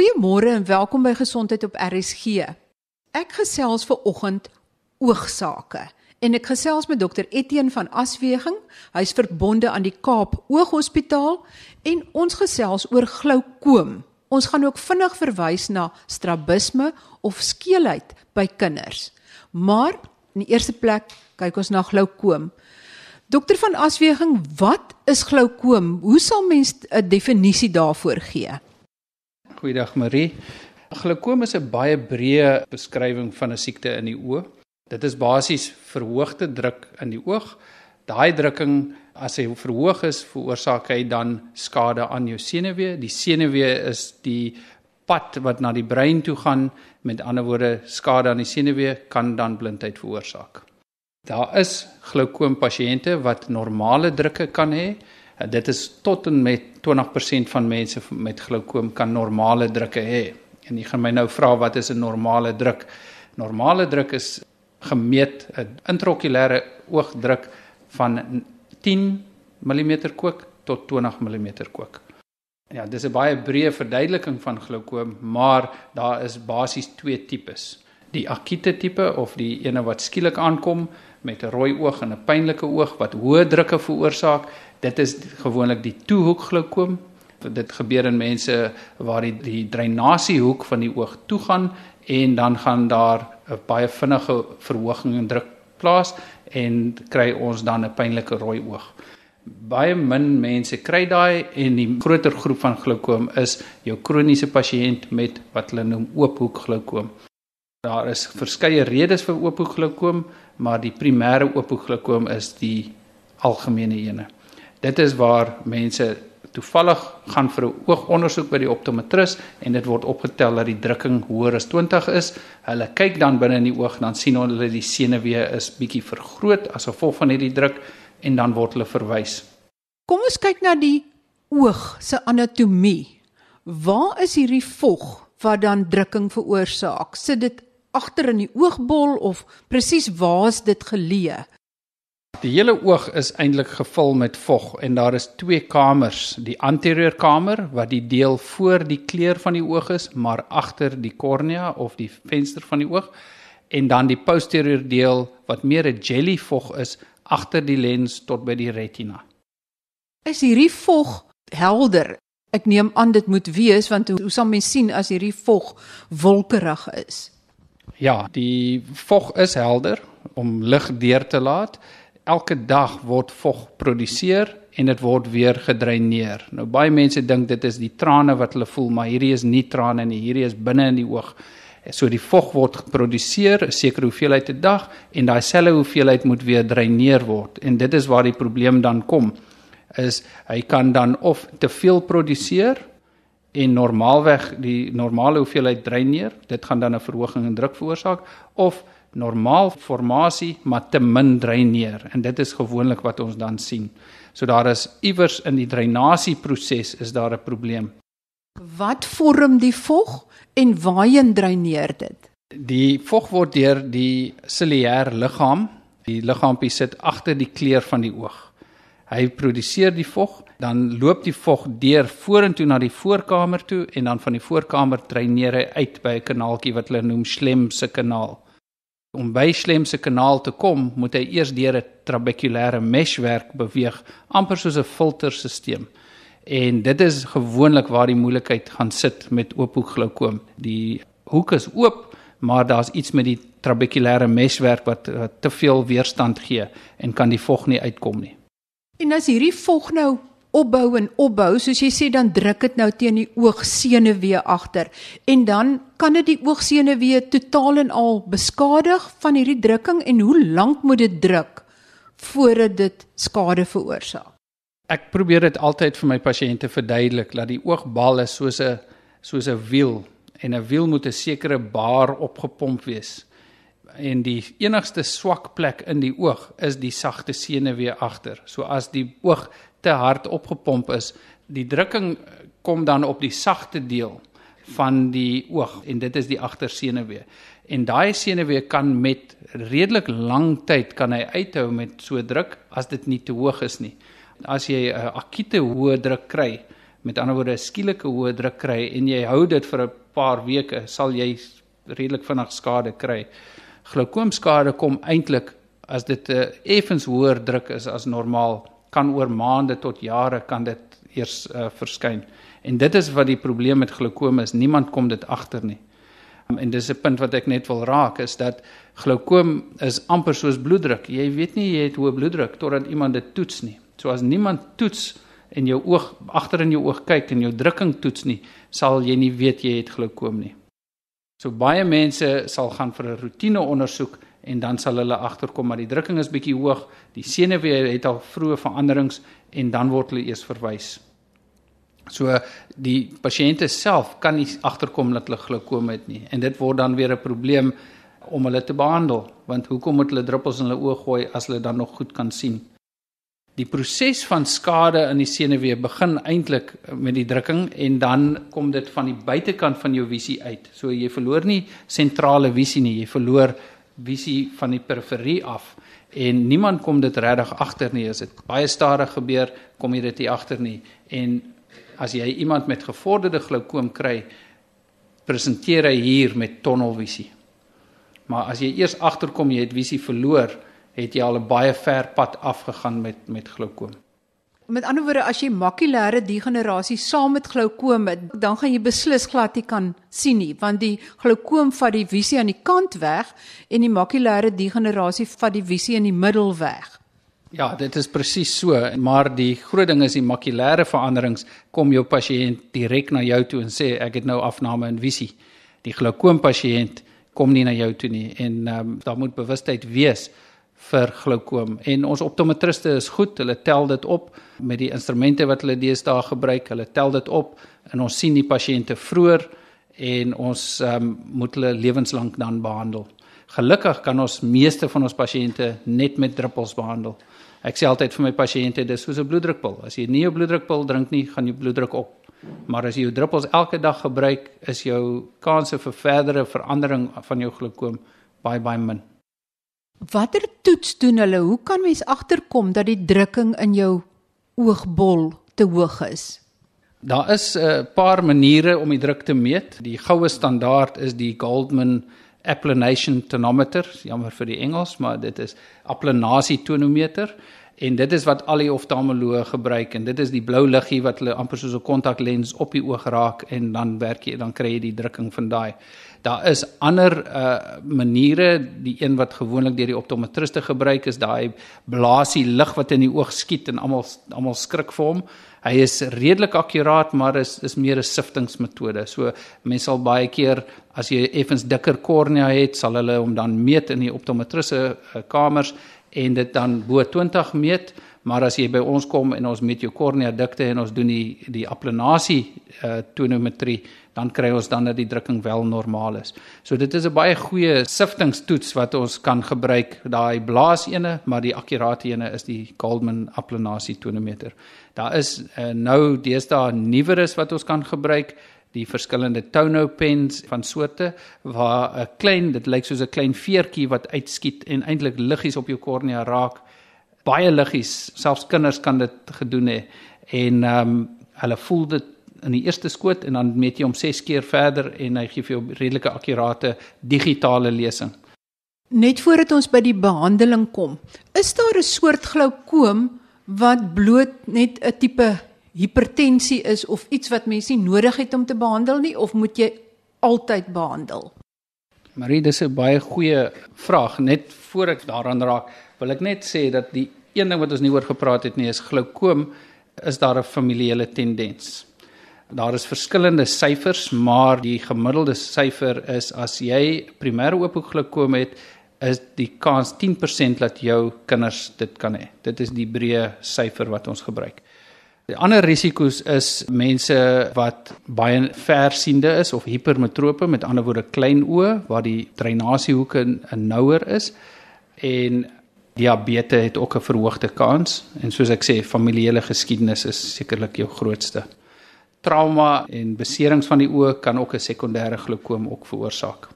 Goeiemôre en welkom by Gesondheid op RSG. Ek gesels ver oggend oogsake en ek gesels met dokter Etienne van Asweging. Hy's verbonde aan die Kaap Ooghospitaal en ons gesels oor glaukoom. Ons gaan ook vinnig verwys na strabisme of skeelheid by kinders. Maar in die eerste plek kyk ons na glaukoom. Dokter van Asweging, wat is glaukoom? Hoe sal mens 'n definisie daarvoor gee? Goeiedag Marie. Glaukoom is 'n baie breë beskrywing van 'n siekte in die oë. Dit is basies verhoogde druk in die oog. Daai drukking as hy verhoog is, veroorsaak hy dan skade aan jou senuwee. Die senuwee is die pad wat na die brein toe gaan. Met ander woorde, skade aan die senuwee kan dan blindheid veroorsaak. Daar is glaukoom pasiënte wat normale drukke kan hê. Dit is tot en met 20% van mense met glaukoom kan normale drukke hê. En jy gaan my nou vra wat is 'n normale druk? Normale druk is gemeet 'n intraokulêre oogdruk van 10 mm kook tot 20 mm kook. Ja, dis 'n baie breë verduideliking van glaukoom, maar daar is basies twee tipes. Die akute tipe of die ene wat skielik aankom met 'n rooi oog en 'n pynlike oog wat hoë drukke veroorsaak Dit is gewoonlik die toehoek glaukoom. Dit gebeur in mense waar die, die drainasiehoek van die oog toe gaan en dan gaan daar 'n baie vinnige verhoging in druk plaas en kry ons dan 'n pynlike rooi oog. Baie min mense kry daai en die groter groep van glaukoom is jou kroniese pasiënt met wat hulle noem oophoek glaukoom. Daar is verskeie redes vir oophoek glaukoom, maar die primêre oophoek glaukoom is die algemene ene. Dit is waar mense toevallig gaan vir 'n oogondersoek by die optometris en dit word opgetel dat die drukking hoër as 20 is. Hulle kyk dan binne in die oog dan sien hulle die senuwee is bietjie vergroot as gevolg van hierdie druk en dan word hulle verwys. Kom ons kyk na die oog se anatomie. Waar is hierdie vog wat dan drukking veroorsaak? Sit dit agter in die oogbol of presies waar is dit geleë? Die hele oog is eintlik gevul met vog en daar is twee kamers, die anterieur kamer wat die deel voor die kleur van die oog is, maar agter die kornea of die venster van die oog en dan die posterieur deel wat meer 'n jelly vog is agter die lens tot by die retina. Is hierdie vog helder? Ek neem aan dit moet wees want hoe sal mens sien as hierdie vog wolkerig is? Ja, die vog is helder om lig deur te laat elke dag word vog geproduseer en dit word weer gedreineer. Nou baie mense dink dit is die trane wat hulle voel, maar hierdie is nie trane nie, hierdie is binne in die oog. So die vog word geproduseer 'n sekere hoeveelheid 'n dag en daai selfe hoeveelheid moet weer dreineer word. En dit is waar die probleem dan kom. Is hy kan dan of te veel produseer en normaalweg die normale hoeveelheid dreineer, dit gaan dan 'n verhoging in druk veroorsaak of normaal formasie maar te min dreineer en dit is gewoonlik wat ons dan sien. So daar is iewers in die dreinasieproses is daar 'n probleem. Wat vorm die vog en waarheen dreineer dit? Die vog word deur die ciliêr liggaam, die liggaampie sit agter die kleur van die oog. Hy produseer die vog, dan loop die vog deur vorentoe na die voorkamer toe en dan van die voorkamer dreineer hy uit by 'n kanaaltjie wat hulle noem Schlemse kanaal. Om by Slem se kanaal te kom, moet hy eers deur 'n trabekulêre meshwerk beweeg, amper soos 'n filterstelsel. En dit is gewoonlik waar die moeilikheid gaan sit met oophoek glaukoom. Die hoek is oop, maar daar's iets met die trabekulêre meshwerk wat, wat te veel weerstand gee en kan die vog nie uitkom nie. En as hierdie vog nou opbou en opbou, soos jy sê dan druk dit nou teen die oogsenuwee agter en dan kan dit die oogsenuwee totaal en al beskadig van hierdie drukking en hoe lank moet dit druk voordat dit skade veroorsaak? Ek probeer dit altyd vir my pasiënte verduidelik dat die oogbal is soos 'n soos 'n wiel en 'n wiel moet 'n sekere baar opgepomp wees. En die enigste swak plek in die oog is die sagte senuwee agter. So as die oog te hard opgepomp is, die drukking kom dan op die sagte deel van die oog en dit is die agtersenuwee. En daai senuwee kan met redelik lang tyd kan hy uithou met so druk as dit nie te hoog is nie. As jy 'n akute hoë druk kry met ander woorde 'n skielike hoë druk kry en jy hou dit vir 'n paar weke, sal jy redelik vinnig skade kry. Glaukoomskade kom eintlik as dit 'n effens hoër druk is as normaal, kan oor maande tot jare kan dit eers uh, verskyn. En dit is wat die probleem met glaukoom is, niemand kom dit agter nie. Um, en dis 'n punt wat ek net wil raak is dat glaukoom is amper soos bloeddruk. Jy weet nie jy het hoë bloeddruk totdat iemand dit toets nie. So as niemand toets en jou oog agter in jou oog kyk en jou drukking toets nie, sal jy nie weet jy het glaukoom nie. So baie mense sal gaan vir 'n roetine ondersoek en dan sal hulle agterkom maar die drukking is bietjie hoog, die senuwee het al vroeë veranderings en dan word hulle eers verwys. So die pasiënte self kan nie agterkom dat hulle glaukoom het nie en dit word dan weer 'n probleem om hulle te behandel want hoekom moet hulle druppels in hulle oë gooi as hulle dan nog goed kan sien? Die proses van skade in die senuwee begin eintlik met die drukking en dan kom dit van die buitekant van jou visie uit. So jy verloor nie sentrale visie nie, jy verloor visie van die periferie af en niemand kom dit regtig agter nie as dit baie stadig gebeur, kom jy dit nie agter nie. En as jy iemand met gevorderde glaukoom kry, presenteer hy hier met tonnelvisie. Maar as jy eers agterkom jy het visie verloor, het jy al 'n baie ver pad afgegaan met met glaukoom. Met ander woorde, as jy makulêre degenerasie saam met glaukoom het, dan gaan jy beslis glad nie kan sien nie, want die glaukoom vat die visie aan die kant weg en die makulêre degenerasie vat die visie in die middel weg. Ja, dit is presies so, maar die groot ding is die makulêre veranderings kom jou pasiënt direk na jou toe en sê ek het nou afname in visie. Die glaukoom pasiënt kom nie na jou toe nie en um, daar moet bewustheid wees vir glaukoom en ons optometriste is goed, hulle tel dit op met die instrumente wat hulle deesdae gebruik, hulle tel dit op en ons sien die pasiënte vroeër en ons um, moet hulle lewenslank dan behandel. Gelukkig kan ons meeste van ons pasiënte net met druppels behandel. Ek sê altyd vir my pasiënte dis soos 'n bloeddrukpil. As jy nie 'n bloeddrukpil drink nie, gaan jou bloeddruk op. Maar as jy jou druppels elke dag gebruik, is jou kanse vir verdere verandering van jou glaukoom baie baie min. Watter toets doen hulle? Hoe kan mens agterkom dat die drukking in jou oogbol te hoog is? Daar is 'n paar maniere om die druk te meet. Die goue standaard is die Goldman Applanation Tonometer, jammer vir die Engels, maar dit is applanasie tonometer en dit is wat al die oftalmoloë gebruik en dit is die blou liggie wat hulle amper soos 'n kontaklens op die oog raak en dan werk jy dan kry jy die drukking van daai. Daar is ander uh maniere, die een wat gewoonlik deur die optometriste gebruik is daai blaasie lig wat in die oog skiet en almal almal skrik vir hom. Hy is redelik akkuraat, maar is is meer 'n siftingmetode. So mense sal baie keer as jy effens dikker kornea het, sal hulle hom dan meet in die optometriste uh, kamers en dit dan bo 20 meet. Maar as jy by ons kom en ons met jou kornea dikte en ons doen die die applanasie uh tonometrie dan kry ons dan dat die drukking wel normaal is. So dit is 'n baie goeie siftingstoets wat ons kan gebruik. Daai blaas ene, maar die akkurate ene is die Goldman applanasie tonometer. Daar is uh, nou deesdae nuweres wat ons kan gebruik die verskillende tono pens van soorte waar 'n klein dit lyk soos 'n klein veertjie wat uitskiet en eintlik liggies op jou kornea raak baie liggies selfs kinders kan dit gedoen hê en ehm um, hulle voel dit in die eerste skoot en dan meet jy hom 6 keer verder en hy gee vir jou redelike akkurate digitale lesing. Net voordat ons by die behandeling kom, is daar 'n soort glaukoom wat bloot net 'n tipe hipertensie is of iets wat mense nie nodig het om te behandel nie of moet jy altyd behandel? Marie, dis 'n baie goeie vraag. Net voor ek daaraan raak, wil ek net sê dat die een ding wat ons nie oor gepraat het nie is glaukoom is daar 'n familiale tendens. Daar is verskillende syfers, maar die gemiddelde syfer is as jy primêre oophoekgloukoom het, is die kans 10% dat jou kinders dit kan hê. Dit is die breë syfer wat ons gebruik. Die ander risiko's is mense wat baie versiende is of hipermetrope, met ander woorde klein oë waar die drainasiehoeke nouer is en diabetes het ook 'n verhoogde kans en soos ek sê familiale geskiedenis is sekerlik jou grootste trauma en beserings van die oë kan ook 'n sekondêre glaukoom ook veroorsaak.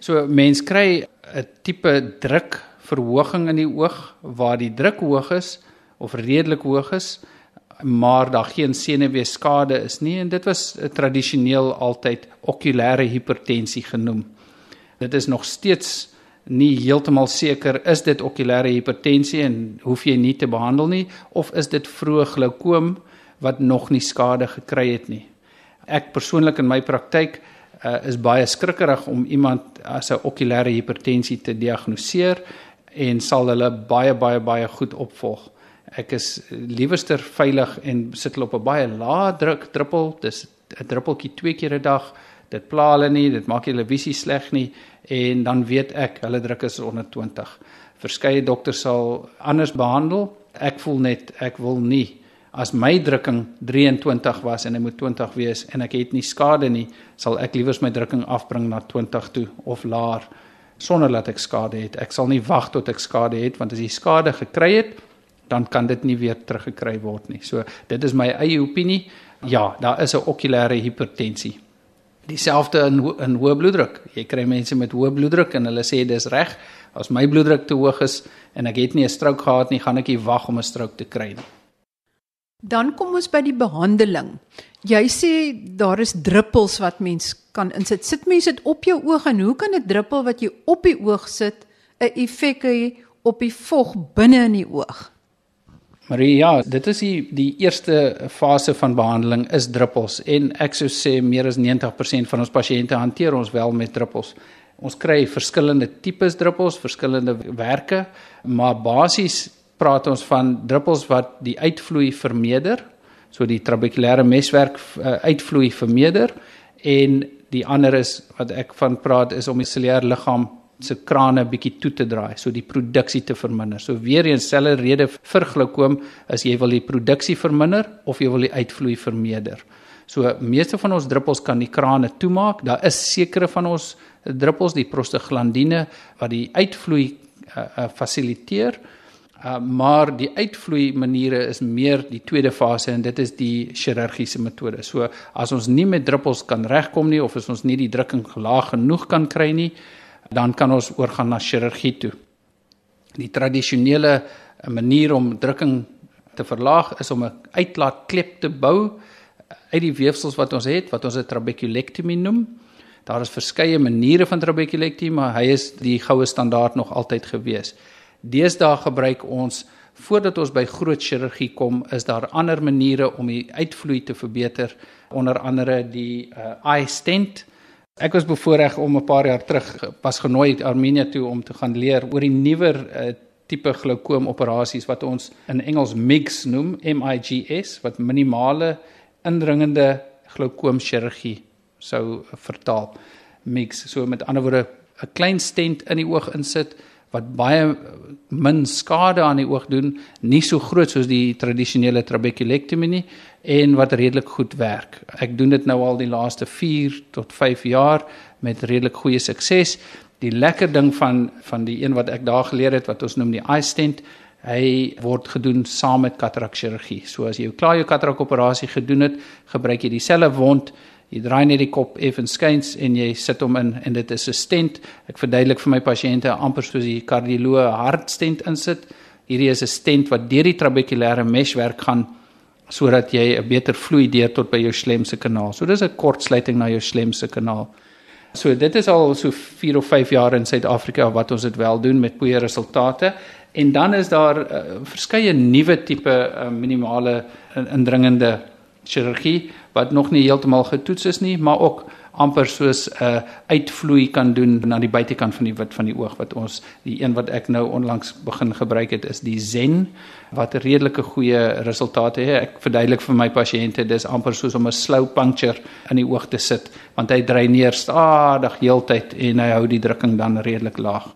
So mens kry 'n tipe drukverhoging in die oog waar die druk hoog is of redelik hoog is maar daar geen senuweeskade is nie en dit was tradisioneel altyd okulêre hipertensie genoem. Dit is nog steeds nie heeltemal seker is dit okulêre hipertensie en hoef jy nie te behandel nie of is dit vroeë glaukoom wat nog nie skade gekry het nie. Ek persoonlik in my praktyk uh, is baie skrikkerig om iemand as 'n okulêre hipertensie te diagnoseer en sal hulle baie baie baie goed opvolg. Ek is liewerster veilig en sit hulle op 'n baie lae druk druppel, dis 'n druppeltjie twee keer 'n dag. Dit pla hulle nie, dit maak hulle visie sleg nie en dan weet ek hulle druk is onder 20. Verskeie dokters sal anders behandel. Ek voel net ek wil nie as my drukking 23 was en hy moet 20 wees en ek het nie skade nie, sal ek liewers my drukking afbring na 20 toe of laer sonder dat ek skade het. Ek sal nie wag tot ek skade het want as jy skade gekry het, dan kan dit nie weer teruggekry word nie. So dit is my eie opinie. Ja, daar is 'n okulêre hipertensie. Dieselfde in in hoë bloeddruk. Jy kry mense met hoë bloeddruk en hulle sê dis reg. As my bloeddruk te hoog is en ek het nie 'n strook gehad nie, gaan ek nie wag om 'n strook te kry nie. Dan kom ons by die behandeling. Jy sê daar is druppels wat mens kan insit. Sit mense dit op jou oog en hoe kan 'n druppel wat jy op die oog sit 'n effek hê op die vog binne in die oog? Marie, ja, dit is die die eerste fase van behandeling is druppels en ek sou sê meer as 90% van ons pasiënte hanteer ons wel met druppels. Ons kry verskillende tipes druppels, verskillende werke, maar basies praat ons van druppels wat die uitvloei vermeerder, so die trabekulêre meswerk uh, uitvloei vermeerder en die ander is wat ek van praat is om die cellulêre liggaam se krane bietjie toe te draai, so die produksie te verminder. So weer eens selfe rede vir glaukoom is jy wil die produksie verminder of jy wil die uitvloei vermeerder. So meeste van ons druppels kan die krane toemaak. Daar is sekere van ons druppels, die prostaglandine wat die uitvloei uh, uh, fasiliteer. Uh, maar die uitvloei maniere is meer die tweede fase en dit is die chirurgiese metode. So as ons nie met druppels kan regkom nie of as ons nie die drukking laag genoeg kan kry nie, dan kan ons oorgaan na chirurgie toe. Die tradisionele manier om drukking te verlaag is om 'n uitlaatklep te bou uit die weefsels wat ons het, wat ons 'n trabekulektomie noem. Daar is verskeie maniere van trabekulektomie, maar hy is die goue standaard nog altyd gewees. Deesdae gebruik ons voordat ons by groot chirurgie kom, is daar ander maniere om die uitvloei te verbeter, onder andere die uh, eye stent Ek was bevoorreg om 'n paar jaar terug pas genooi uit Armenië toe om te gaan leer oor die nuwer uh, tipe glaukoom operasies wat ons in Engels MIGS noem, M I G S wat minimale indringende glaukoom chirurgie sou vertaal. MIGS, so met ander woorde 'n klein stent in die oog insit wat baie min skade aan die oog doen, nie so groot soos die tradisionele trabekulektomie nie en wat redelik goed werk. Ek doen dit nou al die laaste 4 tot 5 jaar met redelik goeie sukses. Die lekker ding van van die een wat ek daar geleer het wat ons noem die eye stent, hy word gedoen saam met katarak chirurgie. So as jy klaar jou katarak operasie gedoen het, gebruik jy dieselfde wond, jy draai net die kop effens skuins en jy sit hom in en dit is 'n stent. Ek verduidelik vir my pasiënte amper soos die kardioloog hartstent insit. Hierdie is 'n stent wat deur die trabekulêre meshwerk gaan sodat jy 'n beter vloei deur tot by jou slemse kanaal. So dis 'n kortsluiting na jou slemse kanaal. So dit is al so 4 of 5 jaar in Suid-Afrika wat ons dit wel doen met goeie resultate. En dan is daar uh, verskeie nuwe tipe uh, minimale indringende chirurgie wat nog nie heeltemal getoets is nie, maar ook amper soos 'n uh, uitvloei kan doen na die buitekant van die wit van die oog wat ons die een wat ek nou onlangs begin gebruik het is die Zen wat redelike goeie resultate het. Ek verduidelik vir my pasiënte dis amper soos om 'n slow puncture in die oog te sit want hy dry neer stadig heeltyd en hy hou die drukking dan redelik laag.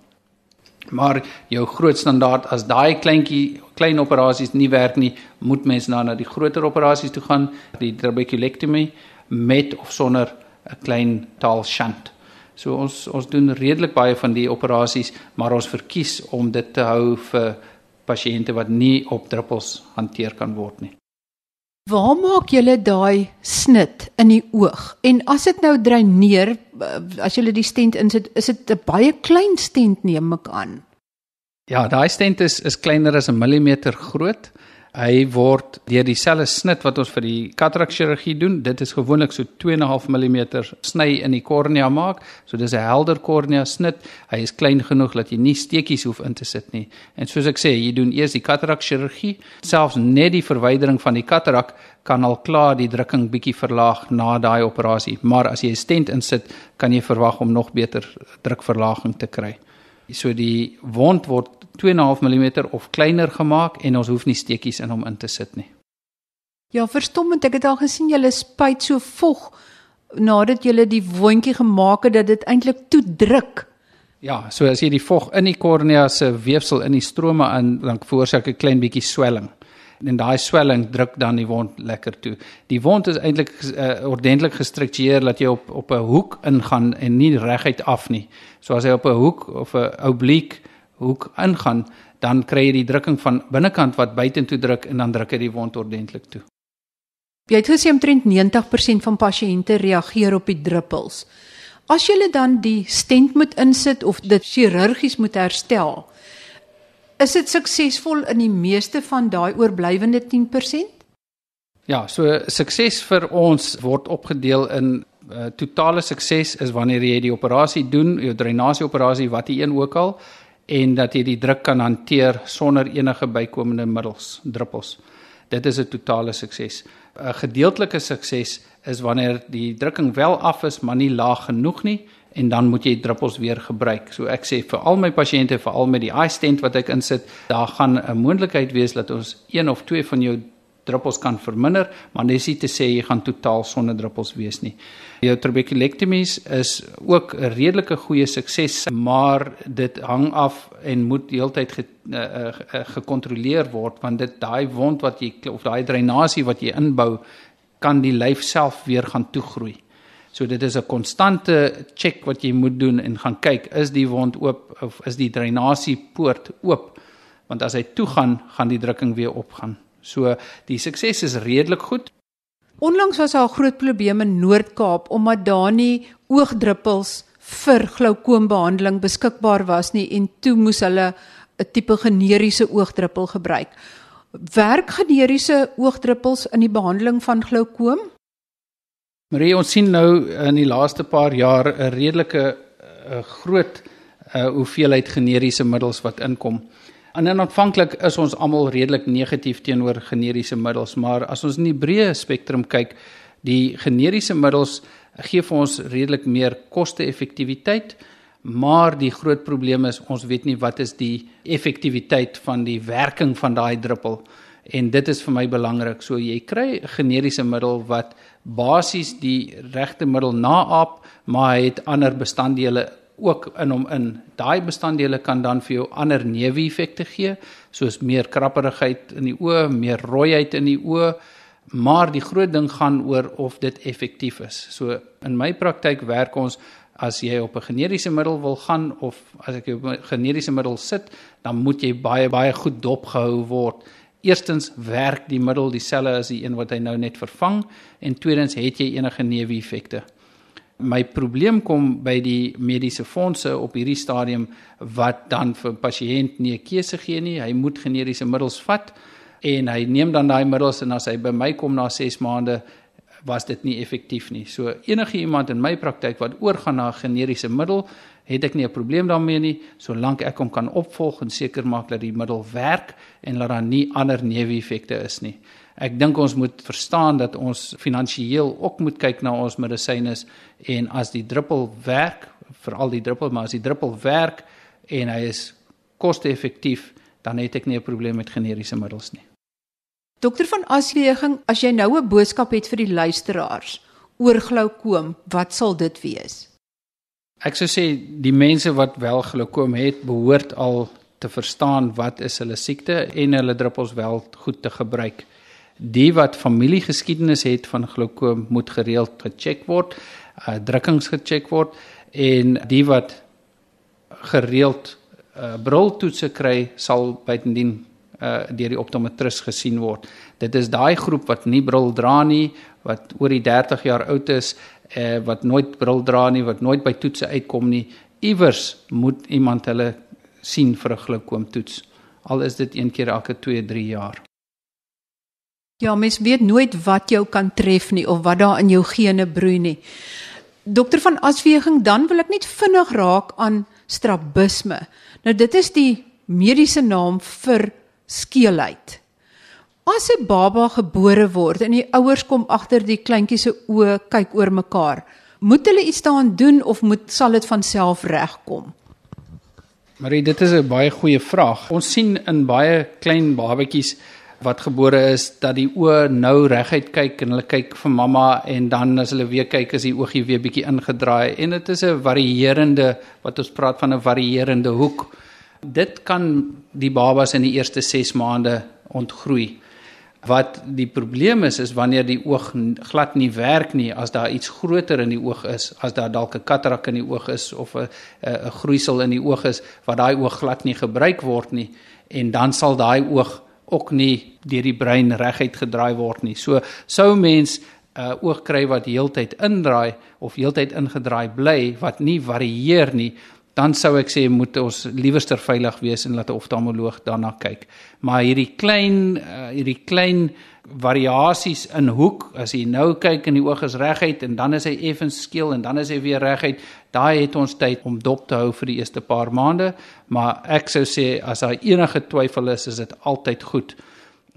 Maar jou groot standaard as daai kleintjie klein operasies nie werk nie, moet mens nou na die groter operasies toe gaan, die trabeculektomie met of sonder 'n klein taal shunt. So ons ons doen redelik baie van die operasies, maar ons verkies om dit te hou vir pasiënte wat nie op druppels hanteer kan word nie. Waar maak julle daai snit in die oog? En as dit nou dreineer, as julle die stent insit, is dit 'n baie klein stent neem ek aan. Ja, daai stent is is kleiner as 'n millimeter groot. Hy word deur dieselfde snit wat ons vir die katarak chirurgie doen. Dit is gewoonlik so 2.5 mm sny in die kornea maak. So dis 'n helder kornea snit. Hy is klein genoeg dat jy nie steekies hoef in te sit nie. En soos ek sê, jy doen eers die katarak chirurgie. Selfs net die verwydering van die katarak kan al klaar die drukking bietjie verlaag na daai operasie. Maar as jy 'n stent insit, kan jy verwag om nog beter drukverlaging te kry. So die wond word 2.5 mm of kleiner gemaak en ons hoef nie steekies in hom in te sit nie. Ja, verstommend, ek het al gesien julle spuit so vog nadat julle die wondjie gemaak het dat dit eintlik toe druk. Ja, so as jy die vog in die kornea se weefsel in die strome in dan veroorsaak 'n klein bietjie swelling. En daai swelling druk dan die wond lekker toe. Die wond is eintlik uh, ordentlik gestruktureer dat jy op op 'n hoek ingaan en nie reguit af nie. So as hy op 'n hoek of 'n oblique hoek ingaan, dan kry jy die drukking van binnekant wat buitentoe druk en dan druk hy die wond ordentlik toe. Jy het gesê omtrent 90% van pasiënte reageer op die druppels. As jy dan die stent moet insit of dit chirurgies moet herstel, is dit suksesvol in die meeste van daai oorblywende 10%? Ja, so sukses vir ons word opgedeel in uh, totale sukses is wanneer jy die operasie doen, jou drainasie operasie wat jy een ook al en dat jy die druk kan hanteer sonder enige bykomende middels, druppels. Dit is 'n totale sukses. 'n Gedeeltelike sukses is wanneer die drukking wel af is, maar nie laag genoeg nie en dan moet jy druppels weer gebruik. So ek sê vir al my pasiënte, veral met die eye stent wat ek insit, daar gaan 'n moontlikheid wees dat ons een of twee van jou druppels kan verminder, maar dis nie te sê jy gaan totaal sonder druppels wees nie. Jou trabekulektomies is ook 'n redelike goeie sukses, maar dit hang af en moet heeltyd ge, uh, uh, gekontroleer word want dit daai wond wat jy of daai drainasie wat jy inbou kan die lyf self weer gaan toegroei. So dit is 'n konstante check wat jy moet doen en gaan kyk is die wond oop of is die drainasie poort oop want as hy toe gaan gaan die drukking weer opgaan. So die sukses is redelik goed. Onlangs was daar 'n groot probleem in Noord-Kaap omdat daar nie oogdruppels vir glaukoombehandeling beskikbaar was nie en toe moes hulle 'n tipe generiese oogdruppel gebruik. Werk generiese oogdruppels in die behandeling van glaukoom? Marie, ons sien nou in die laaste paar jaar 'n redelike 'n groot 'n uh, hoeveelheid generiese middels wat inkom. En en aanvanklik is ons almal redelik negatief teenoor generiese middels, maar as ons in die breë spektrum kyk, die generiese middels gee vir ons redelik meer koste-effektiwiteit, maar die groot probleem is ons weet nie wat is die effektiwiteit van die werking van daai druppel en dit is vir my belangrik. So jy kry 'n generiese middel wat basies die regte middel naaap, maar hy het ander bestanddele ook in hom in. Daai bestanddele kan dan vir jou ander neeweffekte gee, soos meer krapperigheid in die oë, meer rooiheid in die oë, maar die groot ding gaan oor of dit effektief is. So in my praktyk werk ons as jy op 'n generiese middel wil gaan of as ek op 'n generiese middel sit, dan moet jy baie baie goed dopgehou word. Eerstens werk die middel dieselfde as die een wat hy nou net vervang en tweedens het jy enige neeweffekte. My probleem kom by die mediese fondse op hierdie stadium wat dan vir pasiënt nie 'n keuse gee nie. Hy moet generiese middels vat en hy neem dan daai middels en as hy by my kom na 6 maande was dit nie effektief nie. So enige iemand in my praktyk wat oorgaan na 'n generiese middel, het ek nie 'n probleem daarmee nie, solank ek hom kan opvolg en seker maak dat die middel werk en dat daar nie ander neeweffekte is nie. Ek dink ons moet verstaan dat ons finansiëel ook moet kyk na ons medisyne en as die druppel werk, veral die druppel, maar as die druppel werk en hy is koste-effektief, dan het ek nie 'n probleem met generiese middels nie. Dokter van Asweging, as jy nou 'n boodskap het vir die luisteraars oor glaukoom, wat sal dit wees? Ek sou sê die mense wat wel glaukoom het, behoort al te verstaan wat is hulle siekte en hulle druppels wel goed te gebruik die wat familiegeskiedenis het van glaukoom moet gereeld gecheck word, uh, drukkings gecheck word en die wat gereeld uh, briltoetse kry sal bytendien uh, deur die optometris gesien word. Dit is daai groep wat nie bril dra nie, wat oor die 30 jaar oud is, uh, wat nooit bril dra nie, wat nooit by toetse uitkom nie. Iewers moet iemand hulle sien vir 'n glaukoomtoets. Al is dit een keer elke 2-3 jaar. Ja, mens weet nooit wat jou kan tref nie of wat daar in jou gene broei nie. Dokter van Asweging, dan wil ek net vinnig raak aan strabisme. Nou dit is die mediese naam vir skeelheid. As 'n baba gebore word en die ouers kom agter die kleintjie se oë kyk oor mekaar, moet hulle iets daaraan doen of moet sal dit van self regkom? Marie, dit is 'n baie goeie vraag. Ons sien in baie klein babatjies wat gebore is dat die oë nou reguit kyk en hulle kyk vir mamma en dan as hulle weer kyk is die oogie weer bietjie ingedraai en dit is 'n varierende wat ons praat van 'n varierende hoek. Dit kan die babas in die eerste 6 maande ontgroei. Wat die probleem is is wanneer die oog glad nie werk nie as daar iets groter in die oog is, as daar dalk 'n katarak in die oog is of 'n 'n groeisel in die oog is wat daai oog glad nie gebruik word nie en dan sal daai oog ook nie deur die brein reguit gedraai word nie. So sou mens 'n uh, oog kry wat heeltyd indraai of heeltyd ingedraai bly wat nie varieer nie, dan sou ek sê moet ons liewerster veilig wees en laat 'n oftalmoloog daarna kyk. Maar hierdie klein uh, hierdie klein variasies in hoek as jy nou kyk en die oog is reguit en dan is hy effens skeel en dan is hy weer reguit daai het ons tyd om dop te hou vir die eerste paar maande, maar ek sou sê as daar enige twyfel is, is dit altyd goed.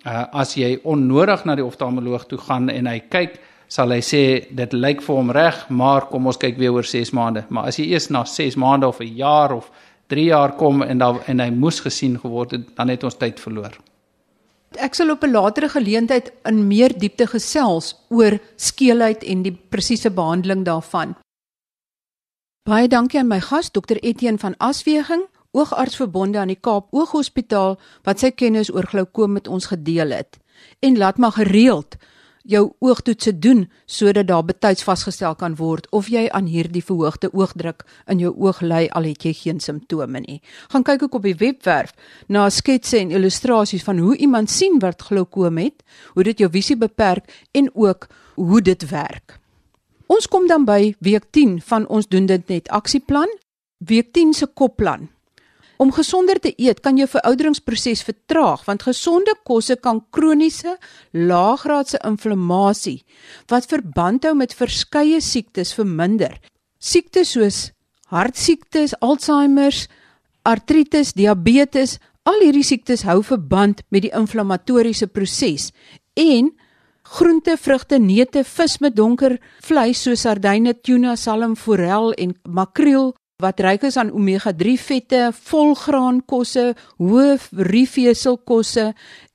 Uh as jy onnodig na die oftalmoloog toe gaan en hy kyk, sal hy sê dit lyk vir hom reg, maar kom ons kyk weer oor 6 maande. Maar as jy eers na 6 maande of 'n jaar of 3 jaar kom en dan en hy moes gesien geword het, dan het ons tyd verloor. Ek sal op 'n latere geleentheid in meer diepte gesels oor skeelheid en die presiese behandeling daarvan. Baie dankie aan my gas Dr Etienne van Asweging, oogarts verbonde aan die Kaap Ooghospitaal wat sy kennis oor glaukoom met ons gedeel het. En laat maar gereeld jou oogtoetse doen sodat daar betyds vasgestel kan word of jy aan hierdie verhoogde oogdruk in jou oog ly al het jy geen simptome nie. Gaan kyk ook op die webwerf na sketse en illustrasies van hoe iemand sien wat glaukoom het, hoe dit jou visie beperk en ook hoe dit werk. Ons kom dan by week 10 van ons doen dit net aksieplan. Week 10 se kopplan. Om gesonder te eet kan jou verouderingsproses vertraag want gesonde kosse kan kroniese laaggraadse inflammasie wat verband hou met verskeie siektes verminder. Siektes soos hartsiektes, Alzheimer, artritis, diabetes, al hierdie siektes hou verband met die inflammatoriese proses en groente, vrugte, neute, vis met donker vleis soos sardyne, tuna, salm, forel en makreel wat ryk is aan omega-3 vette, volgraankosse, hoë rieveselkosse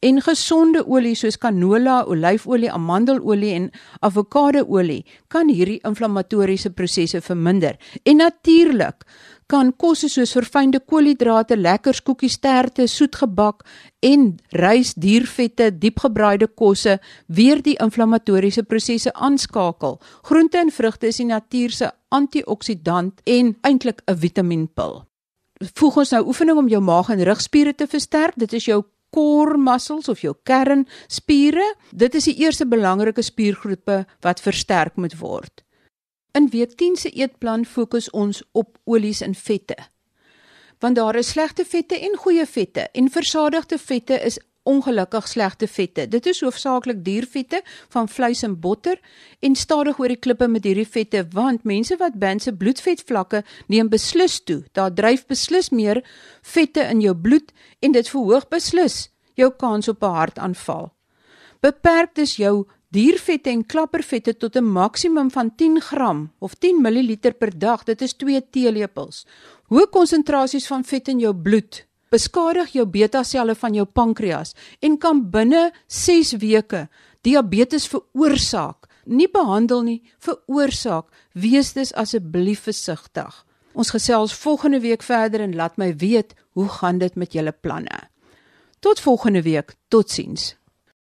en gesonde olie soos canola, olyfolie, amandelolie en avokadoolie kan hierdie inflammatoriese prosesse verminder. En natuurlik kan kosse soos verfynde koolhidrate, lekkers, koekies, terte, soetgebak en rys, diervette, diepgebraaide kosse weer die inflammatoriese prosesse aanskakel. Groente en vrugte is die natuur se antioksidant en eintlik 'n vitaminpil. Voeg ons nou oefening om jou maag en rugspiere te versterk. Dit is jou core muscles of jou kernspiere. Dit is die eerste belangrike spiergroepe wat versterk moet word. In week 10 se eetplan fokus ons op olies en vette. Want daar is slegte vette en goeie vette en versadigde vette is ongelukkig slegte vette. Dit is hoofsaaklik diervette van vleis en botter en stadig oor die klippe met hierdie vette want mense wat binne bloedvetvlakke neem beslis toe. Daar dryf beslis meer vette in jou bloed en dit verhoog beslis jou kans op 'n hartaanval. Beperk dus jou diervette en klappervette tot 'n maksimum van 10 gram of 10 ml per dag. Dit is 2 teelepels. Hoë konsentrasies van vet in jou bloed beskadig jou beta-selle van jou pankreas en kan binne 6 weke diabetes veroorsaak. Nie behandel nie, veroorsaak. Wees dus asseblief versigtig. Ons gesels volgende week verder en laat my weet hoe gaan dit met julle planne. Tot volgende week. Totsiens.